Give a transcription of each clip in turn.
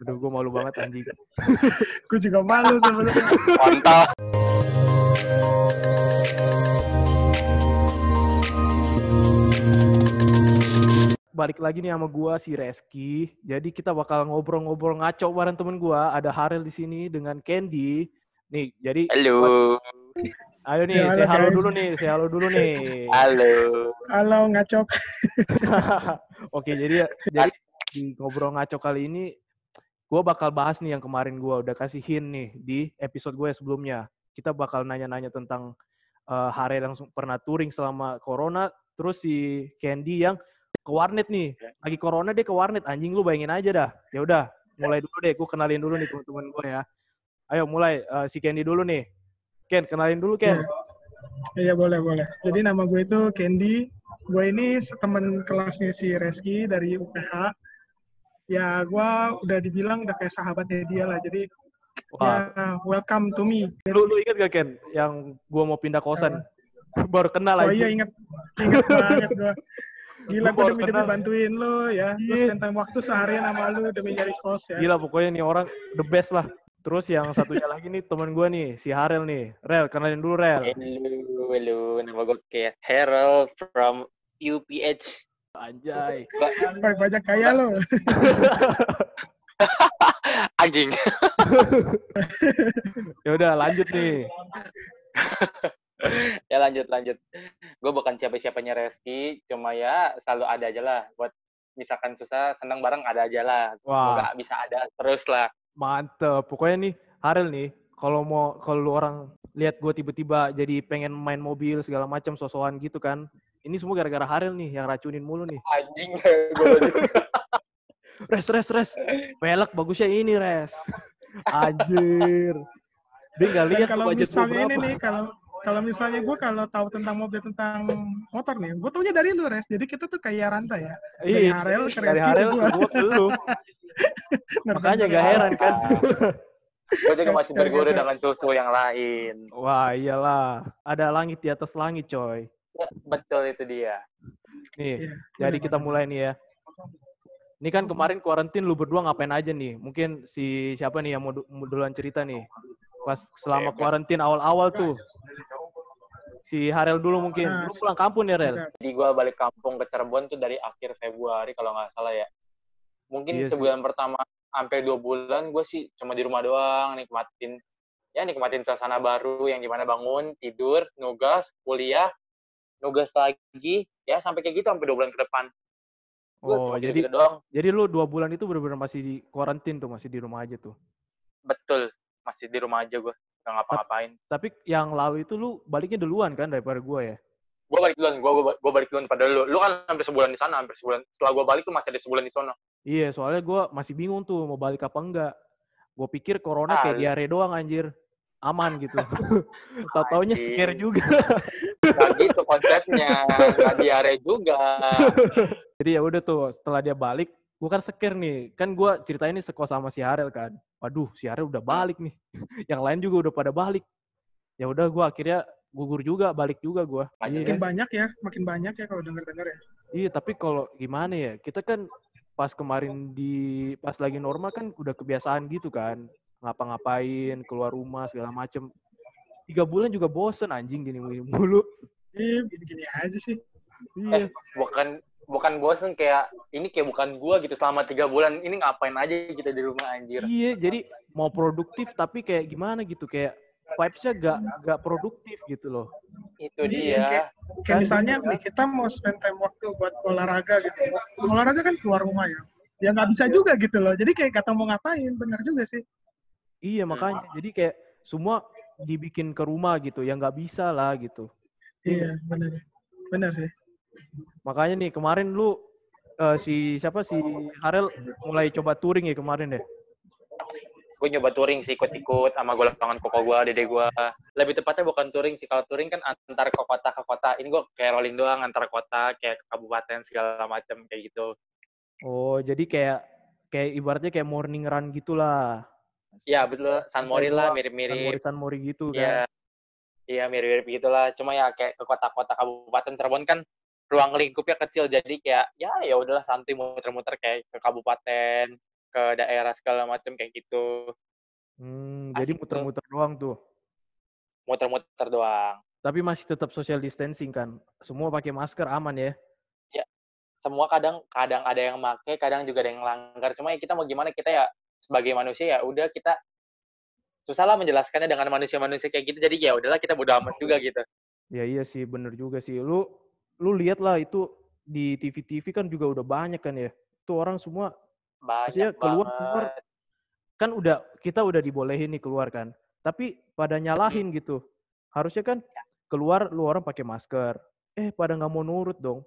Aduh, gue malu banget anjing. Gue juga malu sebenarnya. Kontol. Balik lagi nih sama gua si Reski. Jadi kita bakal ngobrol-ngobrol ngaco bareng temen gua. Ada Harel di sini dengan Candy. Nih, jadi Halo. ayo nih, Ya, say halo, halo guys. dulu nih, say halo dulu nih. Halo. Halo ngacok. Oke, jadi jadi di ngobrol ngaco kali ini gua bakal bahas nih yang kemarin gua udah kasih hint nih di episode gue sebelumnya. Kita bakal nanya-nanya tentang eh, Harel yang pernah touring selama corona, terus si Candy yang ke warnet nih. Lagi corona dia ke warnet, anjing lu bayangin aja dah. Ya udah, mulai dulu deh, gue kenalin dulu nih teman-teman gue ya. Ayo mulai eh, si Candy dulu nih. Ken, kenalin dulu Ken. Iya boleh boleh. Jadi nama gue itu Candy. Gue ini teman kelasnya si Reski dari UPH. Ya gue udah dibilang udah kayak sahabatnya dia lah. Jadi Wah, ya welcome to me. lu, lu inget gak Ken yang gua mau pindah kosan? Baru kenal Oh aja. iya inget, inget banget gue. Gila gue demi demi kenal. bantuin lo ya. Lu Iya. spend time waktu seharian sama lu demi nyari kos ya. Gila pokoknya nih orang the best lah. Terus yang satunya lagi nih teman gue nih, si Harel nih. Rel, kenalin dulu Rel. Halo, halo. Nama gue kayak Harold from UPH. Anjay. Wah, banyak kaya lo. Anjing. Ya udah lanjut nih. ya lanjut lanjut. Gue bukan siapa-siapanya Reski, cuma ya selalu ada aja lah. Buat misalkan susah, senang bareng ada aja lah. Wah, Semoga bisa ada terus lah. mantep. Pokoknya nih Harel nih, kalau mau kalau lu orang lihat gue tiba-tiba jadi pengen main mobil segala macam sosokan gitu kan. Ini semua gara-gara Harel nih yang racunin mulu nih. Anjing gue Res, res, res. Pelek bagusnya ini, res. Anjir. Dia nggak lihat kalau misalnya ini berapa. nih, kalau kalau misalnya gue kalau tahu tentang mobil tentang motor nih, gue taunya dari lu res. Jadi kita tuh kayak rantai ya. dari Iya, Harel ke dari Reski ke Harel gua. ke gua ke lu. Makanya gak heran kan. gue juga masih berguru oke. dengan susu yang lain. Wah, iyalah. Ada langit di atas langit, coy. Ya, betul itu dia. Nih, Iya, jadi kita mulai nih ya. Ini kan kemarin kuarantin lu berdua ngapain aja nih? Mungkin si siapa nih yang mau, du- mau duluan cerita nih? Pas selama kuarantin awal-awal tuh. Si Harel dulu mungkin. Nah, Lu pulang kampung ya, Rel? Iya. Jadi gue balik kampung ke Cirebon tuh dari akhir Februari kalau nggak salah ya. Mungkin Iya sih. sebulan pertama hampir dua bulan gue sih cuma di rumah doang nikmatin ya nikmatin suasana baru yang gimana bangun tidur nugas kuliah nugas lagi ya sampai kayak gitu sampai dua bulan ke depan. Gue Oh, jadi gitu doang. jadi lu dua bulan itu benar-benar masih di kuarantin tuh, masih di rumah aja tuh. Betul masih di rumah aja gue nggak ngapa-ngapain. Tapi yang lalu itu lu baliknya duluan kan daripada gua ya? Gue balik duluan, gue gue balik duluan pada lu. Lu kan hampir sebulan di sana, hampir sebulan. Setelah gue balik tuh masih ada sebulan di sana. Iya, soalnya gua masih bingung tuh mau balik apa enggak. Gue pikir corona kayak Ah, diare doang anjir. Aman gitu. Tahu-taunya Anjing. scare juga. Gak gitu konsepnya, gak diare juga. Jadi ya udah tuh setelah dia balik, gua kan seker nih. Kan gua ceritain ini sekos sama si Harel kan. Waduh, si Harel udah balik nih. Yang lain juga udah pada balik. Ya udah gua akhirnya gugur juga, balik juga gua. Iya, Makin banyak ya, makin banyak ya kalau denger-denger ya. Iya, tapi kalau gimana ya? Kita kan pas kemarin di pas lagi normal kan udah kebiasaan gitu kan. Ngapa-ngapain, keluar rumah segala macem. Tiga bulan juga bosen anjing gini mulu. Ih, gini-gini aja sih. Iya. bukan bukan bosen kayak ini kayak bukan gua gitu selama tiga bulan ini ngapain aja kita di rumah anjir Iya, jadi mau produktif tapi kayak gimana gitu kayak vibes-nya gak, gak produktif gitu loh. itu Iya, dia kayak- Kayak Kan misalnya nih, kita mau spend time waktu buat olahraga gitu. Olahraga kan keluar rumah ya. Ya nggak bisa juga gitu loh. Jadi kayak kata mau ngapain, bener juga sih. Iya makanya, jadi kayak semua dibikin ke rumah gitu, yang nggak bisa lah gitu. Iya, bener. Bener sih. Makanya nih kemarin lu eh, si siapa si Harel mulai coba touring ya kemarin deh. gue nyoba touring sih ikut-ikut sama golongan koko gue dede gue lebih tepatnya bukan touring sih kalau touring kan antar ke kota ke kota ini gue kayak rolling doang antar kota kayak ke kabupaten segala macam kayak gitu Oh jadi kayak kayak ibaratnya kayak morning run gitulah. Iya betul San Mori lah mirip-mirip San Mori gitu Iya, kan. iya mirip-mirip gitulah. Cuma ya kayak ke kota-kota kabupaten Cirebon kan ruang lingkupnya kecil jadi kayak ya ya udahlah santai muter-muter kayak ke kabupaten ke daerah segala macam kayak gitu. Hmm, jadi Asik muter-muter doang tuh. Muter-muter doang. Tapi masih tetap social distancing kan? Semua pakai masker aman ya? Semua kadang kadang ada yang make, kadang juga ada yang langgar. Cuma ya kita mau gimana kita ya sebagai manusia ya udah kita susah lah menjelaskannya dengan manusia-manusia kayak gitu. Jadi ya udahlah kita bodo amat juga gitu. Ya iya sih, bener juga sih. Lu lu lihat lah itu di TV-TV kan juga udah banyak kan ya. Itu orang semua Banyak keluar- keluar kan udah kita udah dibolehin nih keluar kan. Tapi pada nyalahin gitu. Harusnya kan keluar lu orang pakai masker. Eh pada nggak mau nurut dong.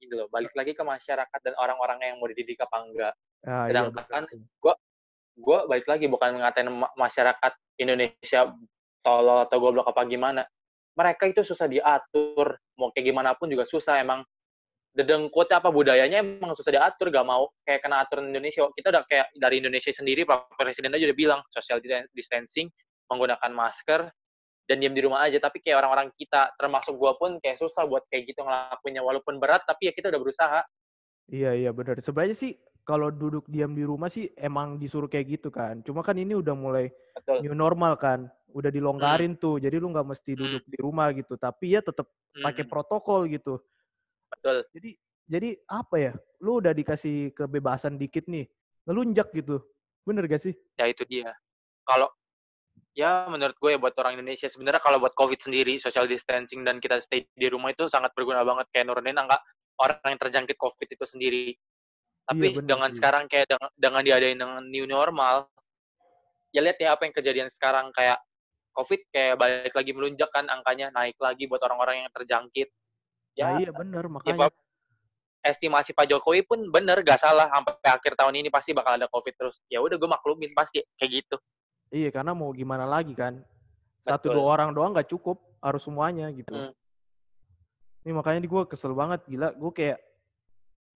Gitu loh. Balik lagi ke masyarakat dan orang-orang yang mau dididik apa enggak. Ah, iya, Sedangkan bener. gue balik lagi bukan ngatain ma- masyarakat Indonesia tolol atau goblok apa gimana. Mereka itu susah diatur, mau kayak gimana pun juga susah emang. Dedengkut apa budayanya emang susah diatur, gak mau kayak kena aturan Indonesia. Kita udah kayak dari Indonesia sendiri, Pak Presiden aja udah bilang social distancing, menggunakan masker, dan diam di rumah aja. Tapi kayak orang-orang kita, termasuk gue pun kayak susah buat kayak gitu ngelakuinnya. Walaupun berat, tapi ya kita udah berusaha. Iya iya benar. Sebenarnya sih kalau duduk diam di rumah sih emang disuruh kayak gitu kan. Cuma kan ini udah mulai Betul. new normal kan. Udah dilonggarin tuh. Jadi lu nggak mesti Hmm. duduk di rumah gitu. Tapi ya tetap pakai Hmm, protokol gitu. betul. Jadi jadi apa ya? Lu udah dikasih kebebasan dikit nih. Ngelunjak gitu. Bener gak sih? ya itu dia. Kalau ya menurut gue ya buat orang Indonesia sebenarnya kalau buat COVID sendiri social distancing dan kita stay di rumah itu sangat berguna banget kayak nurunin angka orang yang terjangkit COVID itu sendiri. Tapi Iya, bener dengan sih. sekarang kayak dengan, dengan diadain dengan new normal, ya lihat ya apa yang kejadian sekarang kayak COVID kayak balik lagi melunjak kan angkanya naik lagi buat orang-orang yang terjangkit. Ya, Nah, iya bener ya makanya. Pak, estimasi Pak Jokowi pun bener gak salah sampai akhir tahun ini pasti bakal ada COVID terus. Ya udah gue maklumin pasti kayak gitu. Iya karena mau gimana lagi kan. Satu Betul. dua orang doang nggak cukup. Harus semuanya gitu. Hmm. Ini makanya gue kesel banget gila. Gue kayak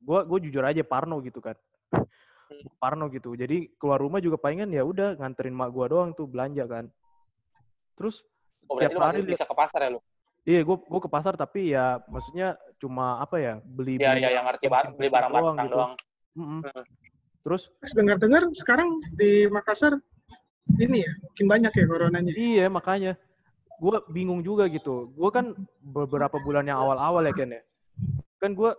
gue gue jujur aja parno gitu kan. Gua Parno gitu. Jadi keluar rumah juga palingan ya udah nganterin mak gue doang tuh belanja kan. Terus Oh, Tiap hari bisa ke pasar ya lu? iya gue gue ke pasar tapi ya maksudnya cuma apa ya beli Iya, beli iya, yang ngerti bar- beli barang-barang gitu. doang. Mm-mm. Hmm. Terus Terus dengar-dengar sekarang di Makassar ini ya, makin banyak ya coronanya. iya makanya gue bingung juga gitu. Gue kan beberapa bulan yang awal-awal ya Ken ya. Kan gue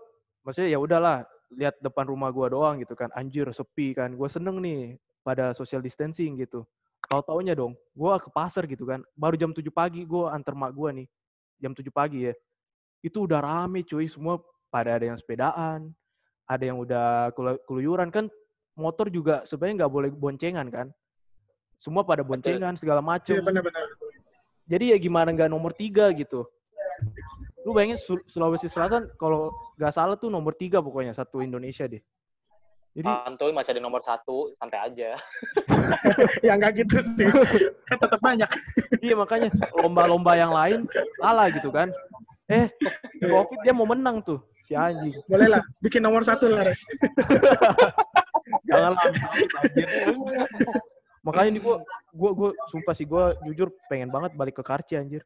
maksudnya ya udahlah lihat depan rumah gue doang gitu kan. Anjir sepi kan. Gue seneng nih pada social distancing gitu. Tahu taunya dong, gue ke pasar gitu kan. Baru jam 7 pagi gue antar mak gue nih. Jam 7 pagi ya. Itu udah rame cuy, semua pada ada yang sepedaan, ada yang udah kelu- keluyuran kan. Motor juga sebenarnya nggak boleh boncengan kan. Semua pada boncengan segala macem. Iya. Jadi ya gimana nggak nomor tiga gitu. Lu bayangin Sul- Sulawesi Selatan kalau nggak salah tuh nomor tiga pokoknya satu Indonesia deh. Jadi Santuy masih ada nomor satu, santai aja. Ya nggak gitu sih. kan tetap banyak. iya makanya lomba-lomba yang lain kalah gitu kan. Eh, Covid dia mau menang tuh si anjing. Boleh lah, bikin nomor satu lah, Res. Jangan lah, anjir. Makanya nih gua gua gua sumpah sih gua jujur pengen banget balik ke Karci anjir.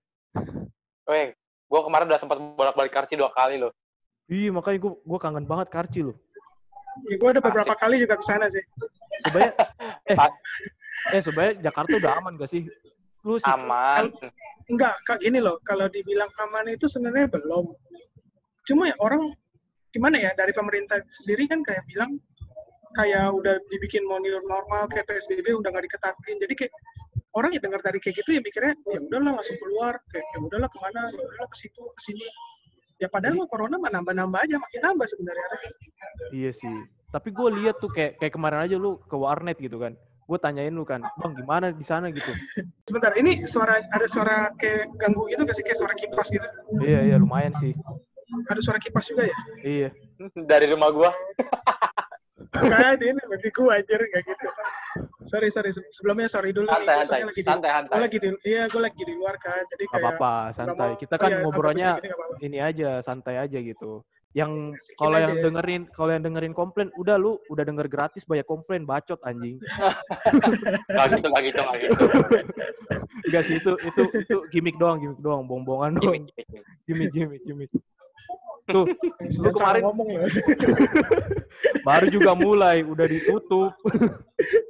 Weh, gua kemarin udah sempat bolak-balik karci dua kali loh. Iya, makanya gua gua kangen banget Karci loh. Ya, gue ada beberapa kali juga ke sana sih. Sebenarnya eh eh sebenarnya Jakarta udah aman gak sih? Lu sih Aman. Enggak, kak gini loh, kalau dibilang aman itu sebenarnya belum. Cuma ya orang gimana ya dari pemerintah sendiri kan kayak bilang kayak udah dibikin mau new normal kayak PSBB udah nggak diketatin. Jadi kayak orang ya dengar dari kayak gitu ya mikirnya ya udahlah langsung keluar kayak ya udahlah ke mana ya udahlah ke situ ke sini. Ya padahal mah corona mah nambah-nambah aja makin nambah sebenarnya. Iya sih. Tapi gue lihat tuh kayak kayak kemarin aja lu ke warnet gitu kan. Gue tanyain lu kan, bang gimana di sana gitu. Sebentar, ini suara ada suara kayak ganggu gitu gak sih kayak suara kipas gitu? Iya iya lumayan sih. Ada suara kipas juga ya? Iya. Dari rumah gua. Kayak ini bagi gue anjir kayak gitu. Sorry sorry Se- sebelumnya sorry dulu nih. Santai, Gua santai. lagi di, Santai, gua santai. lagi di iya gue lagi di luar kan. Jadi Gak kayak apa-apa, nggak santai. mau- Kita kan ya, ngobrolnya ini nggak aja, santai aja gitu. Yang Asikin kalau yang ya. dengerin kalau yang dengerin komplain, udah lu udah denger gratis banyak komplain bacot anjing. Gak gitu, gak gitu, gak gitu. Enggak sih itu itu itu gimmick doang, gimmick doang, bohong-bohongan doang. Gimik, gimik, gimik. Gimmick gimmick gimmick. Tuh, lu kemarin ngomong loh. baru juga mulai, udah ditutup.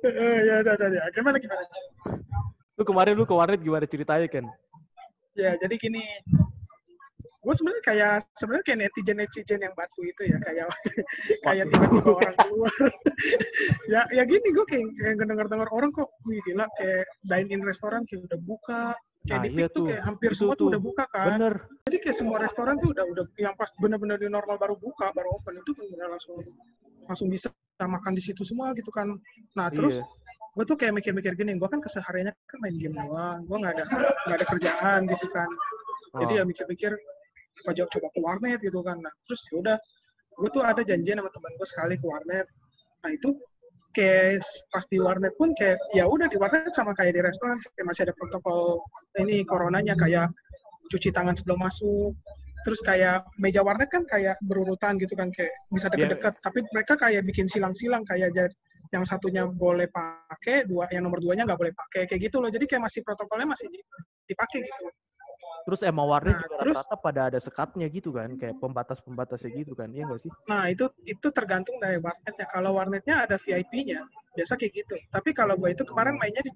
Ya udah udah ya. Gimana gimana? Lu kemarin lu ke warnet gimana ceritanya kan? Ya jadi gini. Gue sebenarnya kayak sebenarnya kayak netizen netizen yang batu itu ya kayak kayak tiba-tiba orang keluar. ya ya gini gue kayak, kayak dengar-dengar orang kok wih gila kayak dine in restoran kayak udah buka. Kayak Nah, di iya tuh kayak hampir Itu semua tuh udah buka kan. Bener. Jadi kayak semua restoran tuh udah udah yang pas benar-benar di normal baru buka, baru open itu benar langsung langsung bisa makan di situ semua gitu kan. Nah, terus Iya. gue tuh kayak mikir-mikir gini, gue kan kesehariannya kan main game doang, gue nggak ada nggak ada kerjaan gitu kan. Jadi Oh. ya mikir-mikir apa jauh coba ke warnet gitu kan. Nah, terus ya udah gue tuh ada janjian sama teman gue sekali ke warnet. Nah, itu kayak pas di warnet pun kayak ya udah di warnet sama kayak di restoran kayak masih ada protokol ini coronanya kayak cuci tangan sebelum masuk. Terus kayak meja warnet kan kayak berurutan gitu kan kayak bisa Iya. deket-deket. Tapi mereka kayak bikin silang-silang kayak jadi yang satunya boleh pakai, dua yang nomor duanya nggak boleh pakai kayak gitu loh. Jadi kayak masih protokolnya masih di- dipakai gitu. Terus emang warnet Nah, juga terus- rata-rata pada ada sekatnya gitu kan, kayak pembatas-pembatasnya gitu kan, iya nggak sih? Nah, itu itu tergantung dari warnetnya. Kalau warnetnya ada VIP-nya, biasa kayak gitu. Tapi kalau gue itu kemarin mainnya di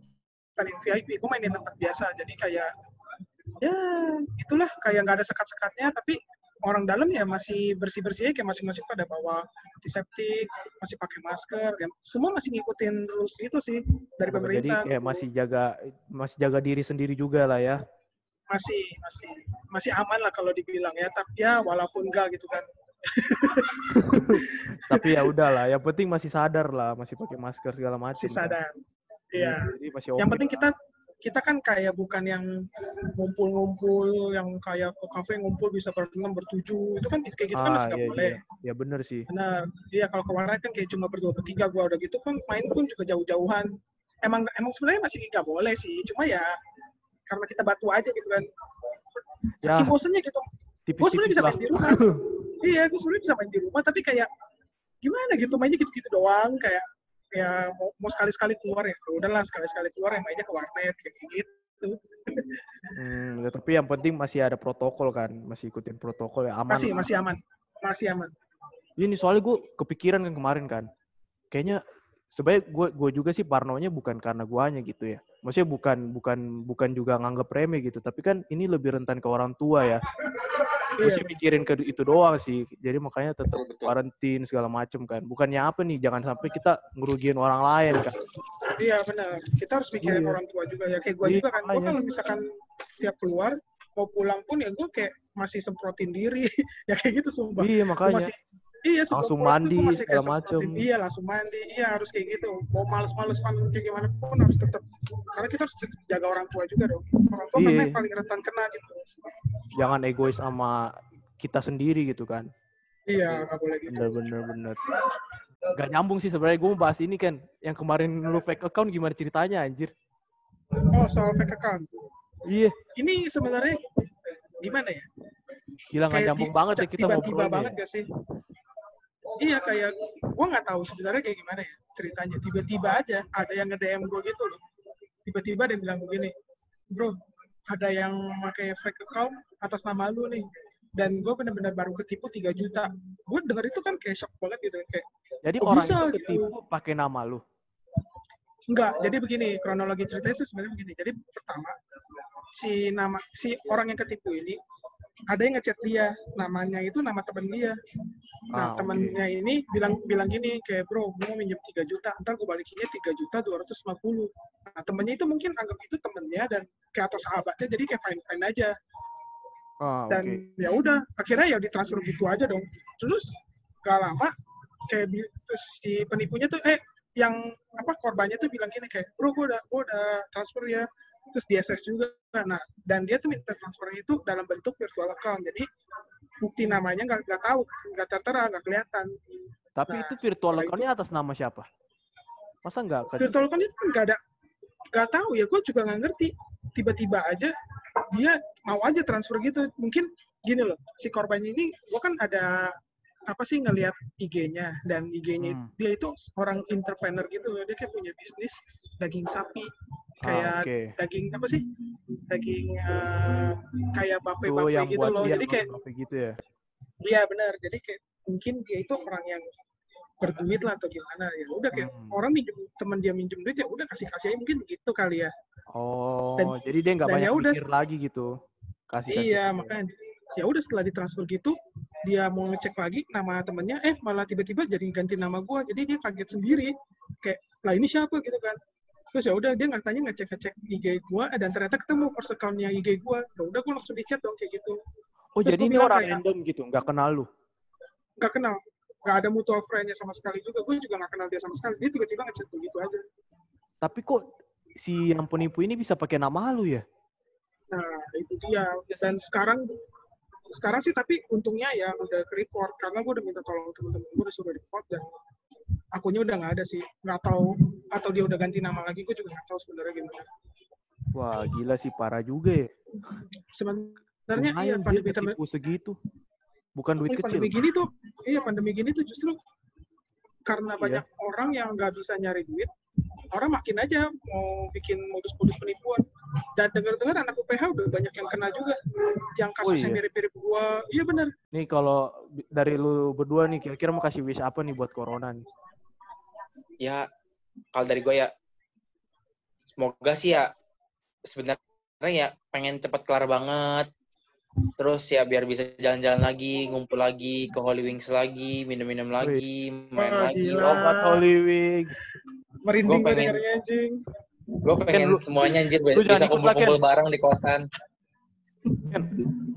bukan yang VIP, gue main di tempat biasa. Jadi kayak ya itulah kayak nggak ada sekat-sekatnya, tapi orang dalam ya masih bersih-bersih kayak masing-masing pada bawa antiseptik, masih pakai masker, ya, semua masih ngikutin rules itu sih dari Oh, Jadi pemerintah. kayak gitu. masih jaga masih jaga diri sendiri juga lah ya. Masih masih masih aman lah kalau dibilang ya, tapi ya walaupun enggak gitu kan. Tapi ya udahlah, yang penting masih sadar lah, masih pakai masker segala macam. Masih kan. sadar. Iya. Jadi masih yang penting lah. kita kita kan kayak bukan yang ngumpul-ngumpul yang kayak ke kafe ngumpul bisa berenam bertujuh itu kan kayak gitu kan ah, masih nggak iya, boleh iya. Ya bener sih. benar iya kalau ke warnet kan kayak cuma berdua bertiga gua udah gitu kan main pun juga jauh-jauhan emang emang sebenarnya masih nggak boleh sih cuma ya karena kita batu aja gitu kan. Ya, saking bosennya gitu. Gue sebenarnya bisa main di rumah. Iya gue sebenarnya bisa main di rumah tapi kayak gimana gitu mainnya gitu-gitu doang. Kayak ya mau, mau sekali-sekali keluar ya. Udahlah sekali-sekali keluar ya mainnya ke warnet kayak gitu. Hmm, ya, tapi yang penting masih ada protokol kan, masih ikutin protokol ya aman. masih lah. masih aman. Masih aman. Ini soalnya gue kepikiran kan kemarin kan. Kayaknya sebenarnya gue gue juga sih parnonya bukan karena guanya gitu ya. Maksudnya bukan bukan bukan juga nganggep remeh gitu, tapi kan ini lebih rentan ke orang tua ya. Gue Iya, sih mikirin ke itu doang sih. Jadi makanya tetap karantin segala macem kan. Bukannya apa nih, jangan sampai kita ngerugiin orang lain kan. iya benar kita harus mikirin Iya. orang tua juga ya kayak gue Iya, juga kan gue kalau misalkan setiap keluar mau pulang pun ya gue kayak masih semprotin diri ya kayak gitu sumpah Iya Gua makanya. masih iya Langsung mandi, masih segala macem. iya langsung mandi iya harus kayak gitu mau males-males pan kayak gimana pun harus tetap karena kita harus jaga orang tua juga dong orang tua Iya. yang paling rentan kena gitu Jangan egois sama kita sendiri gitu kan. iya nggak boleh gitu Bener bener bener. Gak nyambung sih sebenarnya gue mau bahas ini kan. Yang kemarin lu fake account gimana ceritanya anjir? oh soal fake account Iya, ini sebenarnya gimana ya gila gak kayak nyambung banget ya kita tiba-tiba banget gak sih iya kayak gua nggak tahu sebenarnya kayak gimana ya ceritanya tiba-tiba aja ada yang nge-DM gua gitu loh tiba-tiba dia bilang begini bro ada yang pakai fake account atas nama lu nih dan gue benar-benar baru ketipu 3 juta gue denger itu kan kayak shock banget gitu kayak Jadi Kok orang bisa itu gitu? ketipu pakai nama lu. Enggak, jadi begini, kronologi ceritanya sih sebenarnya begini. Jadi pertama, si nama si orang yang ketipu ini ada yang ngechat dia, namanya itu nama temen dia. Ah, Nah, oke. temennya ini bilang bilang gini kayak, "Bro, gue mau minjem 3 juta, ntar gue balikinnya 3 juta 250." Nah, temennya itu mungkin anggap itu temennya dan kayak atau sahabatnya jadi kayak fine-fine aja. Ah, Dan ya udah, akhirnya ya ditransfer gitu aja dong. Terus gak lama kayak si penipunya tuh eh yang apa korbannya tuh bilang gini kayak bro gue udah gue udah transfer ya terus di SS juga. Nah dan dia tuh minta transfernya itu dalam bentuk virtual account. Jadi bukti namanya nggak nggak tahu nggak tertera nggak kelihatan. Tapi nah, itu virtual account-nya atas nama siapa? Masa nggak virtual account itu kan nggak ada nggak tahu ya gue juga nggak ngerti. Tiba-tiba aja dia mau aja transfer gitu. Mungkin gini loh si korbannya ini gue kan ada apa sih ngelihat IG-nya dan IG-nya Hmm. dia itu orang entrepreneur gitu loh. Dia kayak punya bisnis daging sapi Ah, kayak oke. daging apa sih daging eh, kayak buffet buffet yang gitu buat loh iya, jadi kayak gitu ya. Iya benar. Jadi kayak mungkin dia itu orang yang berduit lah atau gimana ya udah kayak Hmm. orang minjem teman dia minjem duit ya udah kasih kasih aja mungkin begitu kali ya Oh, Dan- jadi dia nggak banyak ya udah mikir lagi gitu. Kasih kasih. iya makanya ya udah setelah ditransfer gitu dia mau ngecek lagi nama temennya eh malah tiba-tiba jadi ganti nama gua jadi dia kaget sendiri kayak lah ini siapa gitu kan terus ya udah dia nggak tanya ngecek ngecek IG gua eh, dan ternyata ketemu first accountnya IG gua ya udah gua langsung di chat dong kayak gitu Oh, Terus jadi ini orang kayak- random gitu, nggak kenal lu. nggak kenal nggak ada mutual friend-nya sama sekali juga gue juga nggak kenal dia sama sekali dia tiba-tiba ngechat begitu aja Tapi kok si yang penipu ini bisa pakai nama lu ya? Nah, itu dia. Dan sekarang sekarang sih tapi untungnya ya udah ke report karena gue udah minta tolong temen-temen gue udah suruh report dan akunnya udah nggak ada sih. Nggak tahu atau dia udah ganti nama lagi gue juga nggak tahu sebenarnya gimana. Wah, gila sih parah juga ya. Sebenarnya iya pandemi ketipu segitu. Bukan duit kecil. pandemi gini tuh iya pandemi gini tuh justru karena Iya. banyak orang yang nggak bisa nyari duit orang makin aja mau bikin modus-modus penipuan dan dengar-dengar anak UPH udah banyak yang kena juga yang kasusnya iya. mirip-mirip gua iya benar Nih kalau dari lu berdua nih, kira-kira mau kasih wish apa nih buat corona nih? ya kalau dari gue ya semoga sih ya sebenarnya ya pengen cepet kelar banget. Terus ya biar bisa jalan-jalan lagi ngumpul lagi ke Holy Wings lagi minum-minum lagi main Wah, lagi gila. Obat Holy Wings. merinding gue pengen- dengarnya anjing. gue pengen lu- semuanya anjir lu jangan bisa kumpul-kumpul bareng di kosan. Ken,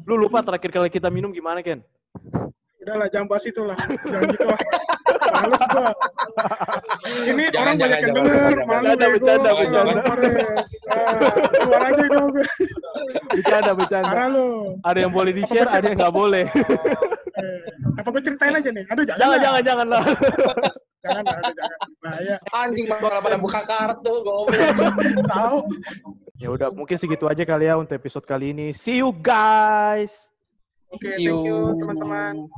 lu lupa terakhir kali kita minum gimana, Ken? udahlah jangan bahas itu lah jangan gitu lah males gua ini Jangan, orang banyak jangan, yang jangan, denger jangan. malu Bercanda, bercanda, bercanda. Ah, keluar aja dong gue Bercanda, bercanda. parah lu Ada yang boleh di-share, ada yang nggak boleh. eh, apa gue ceritain aja nih aduh jangan jangan, lah. jangan, jangan lah. jangan jangan bahaya anjing malah pada buka kartu goblok tahu Ya udah, mungkin segitu aja kali ya untuk episode kali ini. See you guys. oke thank you You. teman-teman